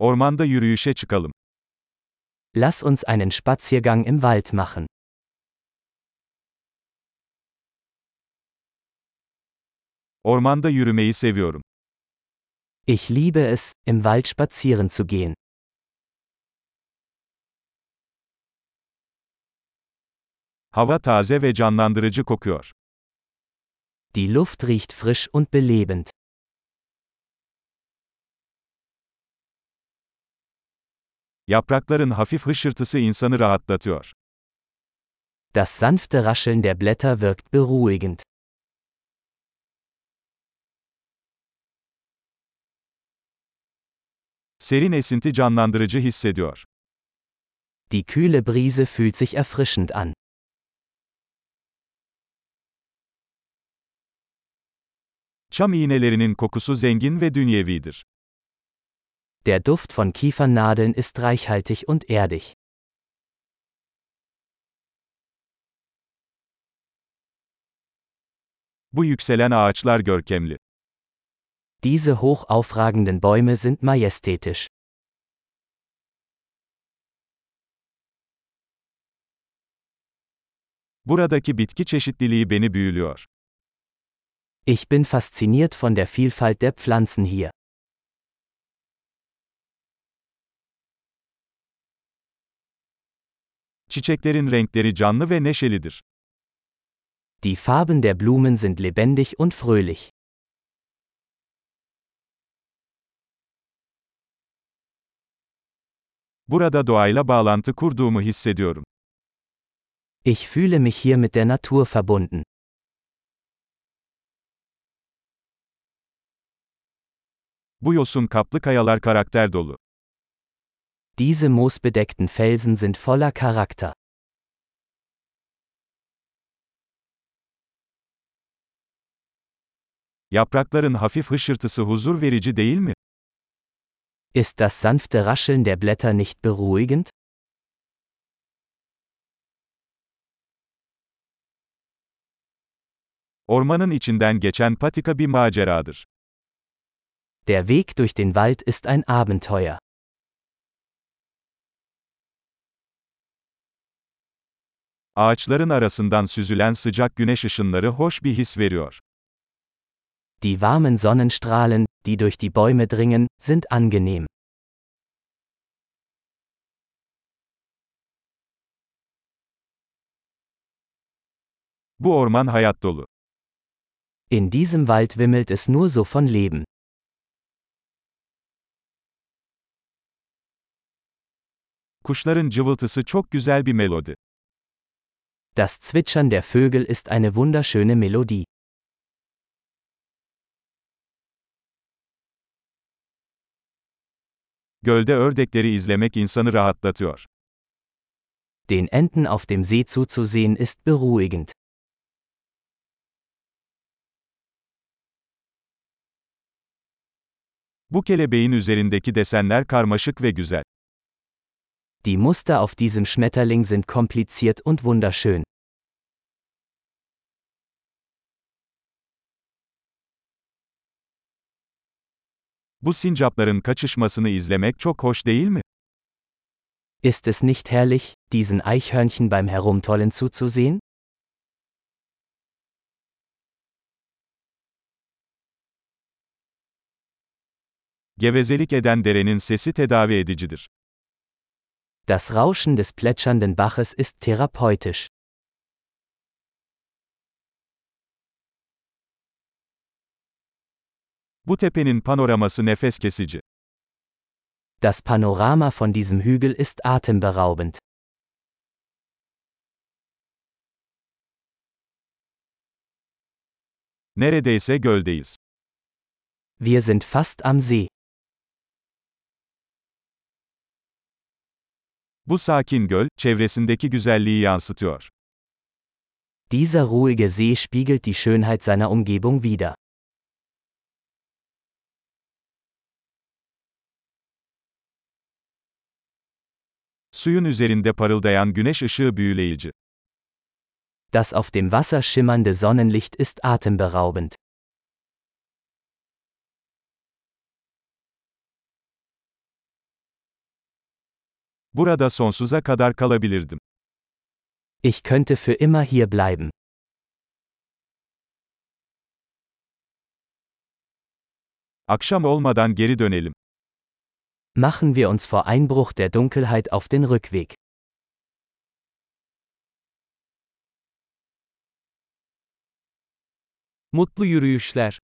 Ormanda yürüyüşe çıkalım. Lass uns einen Spaziergang im Wald machen. Ormanda yürümeyi seviyorum. Ich liebe es, im Wald spazieren zu gehen. Hava taze ve canlandırıcı kokuyor. Die Luft riecht frisch und belebend. Yaprakların hafif hışırtısı insanı rahatlatıyor. Das sanfte Rascheln der Blätter wirkt beruhigend. Serin esinti canlandırıcı hissediyor. Die kühle Brise fühlt sich erfrischend an. Çam iğnelerinin kokusu zengin ve dünyevidir. Der Duft von Kiefernadeln ist reichhaltig und erdig. Bu yükselen ağaçlar görkemli. Diese hoch aufragenden Bäume sind majestätisch. Buradaki bitki çeşitliliği beni büyülüyor. Ich bin fasziniert von der Vielfalt der Pflanzen hier. Çiçeklerin renkleri canlı ve neşelidir. Die Farben der Blumen sind lebendig und fröhlich. Burada doğayla bağlantı kurduğumu hissediyorum. Ich fühle mich hier mit der Natur verbunden. Bu yosun kaplı kayalar karakter dolu. Diese moosbedeckten Felsen sind voller Charakter. Yaprakların hafif hışırtısı huzur verici değil mi? Ist das sanfte Rascheln der Blätter nicht beruhigend? Ormanın içinden geçen patika bir maceradır. Der Weg durch den Wald ist ein Abenteuer. Ağaçların arasından süzülen sıcak güneş ışınları hoş bir his veriyor. Die warmen Sonnenstrahlen, die durch die Bäume dringen, sind angenehm. Bu orman hayat dolu. In diesem Wald wimmelt es nur so von Leben. Kuşların cıvıltısı çok güzel bir melodi. Das Zwitschern der Vögel ist eine wunderschöne Melodie. Gölde ördekleri izlemek insanı rahatlatıyor. Den Enten auf dem See zuzusehen ist beruhigend. Bu kelebeğin üzerindeki desenler karmaşık ve güzel. Die Muster auf diesem Schmetterling sind kompliziert und wunderschön. Bu sincapların kaçışmasını izlemek çok hoş değil mi? Ist es nicht herrlich, diesen Eichhörnchen beim Herumtollen zuzusehen? Gevezelik eden derenin sesi tedavi edicidir. Das Rauschen des plätschernden Baches ist therapeutisch. Bu tepenin panoraması nefes kesici. Das Panorama von diesem Hügel ist atemberaubend. Neredeyse göldeyiz. Wir sind fast am See. Bu sakin göl, çevresindeki güzelliği yansıtıyor. Dieser ruhige See spiegelt die Schönheit seiner Umgebung wider. Suyun üzerinde parıldayan güneş ışığı büyüleyici. Das auf dem Wasser schimmernde Sonnenlicht ist atemberaubend. Burada sonsuza kadar kalabilirdim. Ich könnte für immer hier bleiben. Akşam olmadan geri dönelim. Machen wir uns vor Einbruch der Dunkelheit auf den Rückweg. Mutlu yürüyüşler.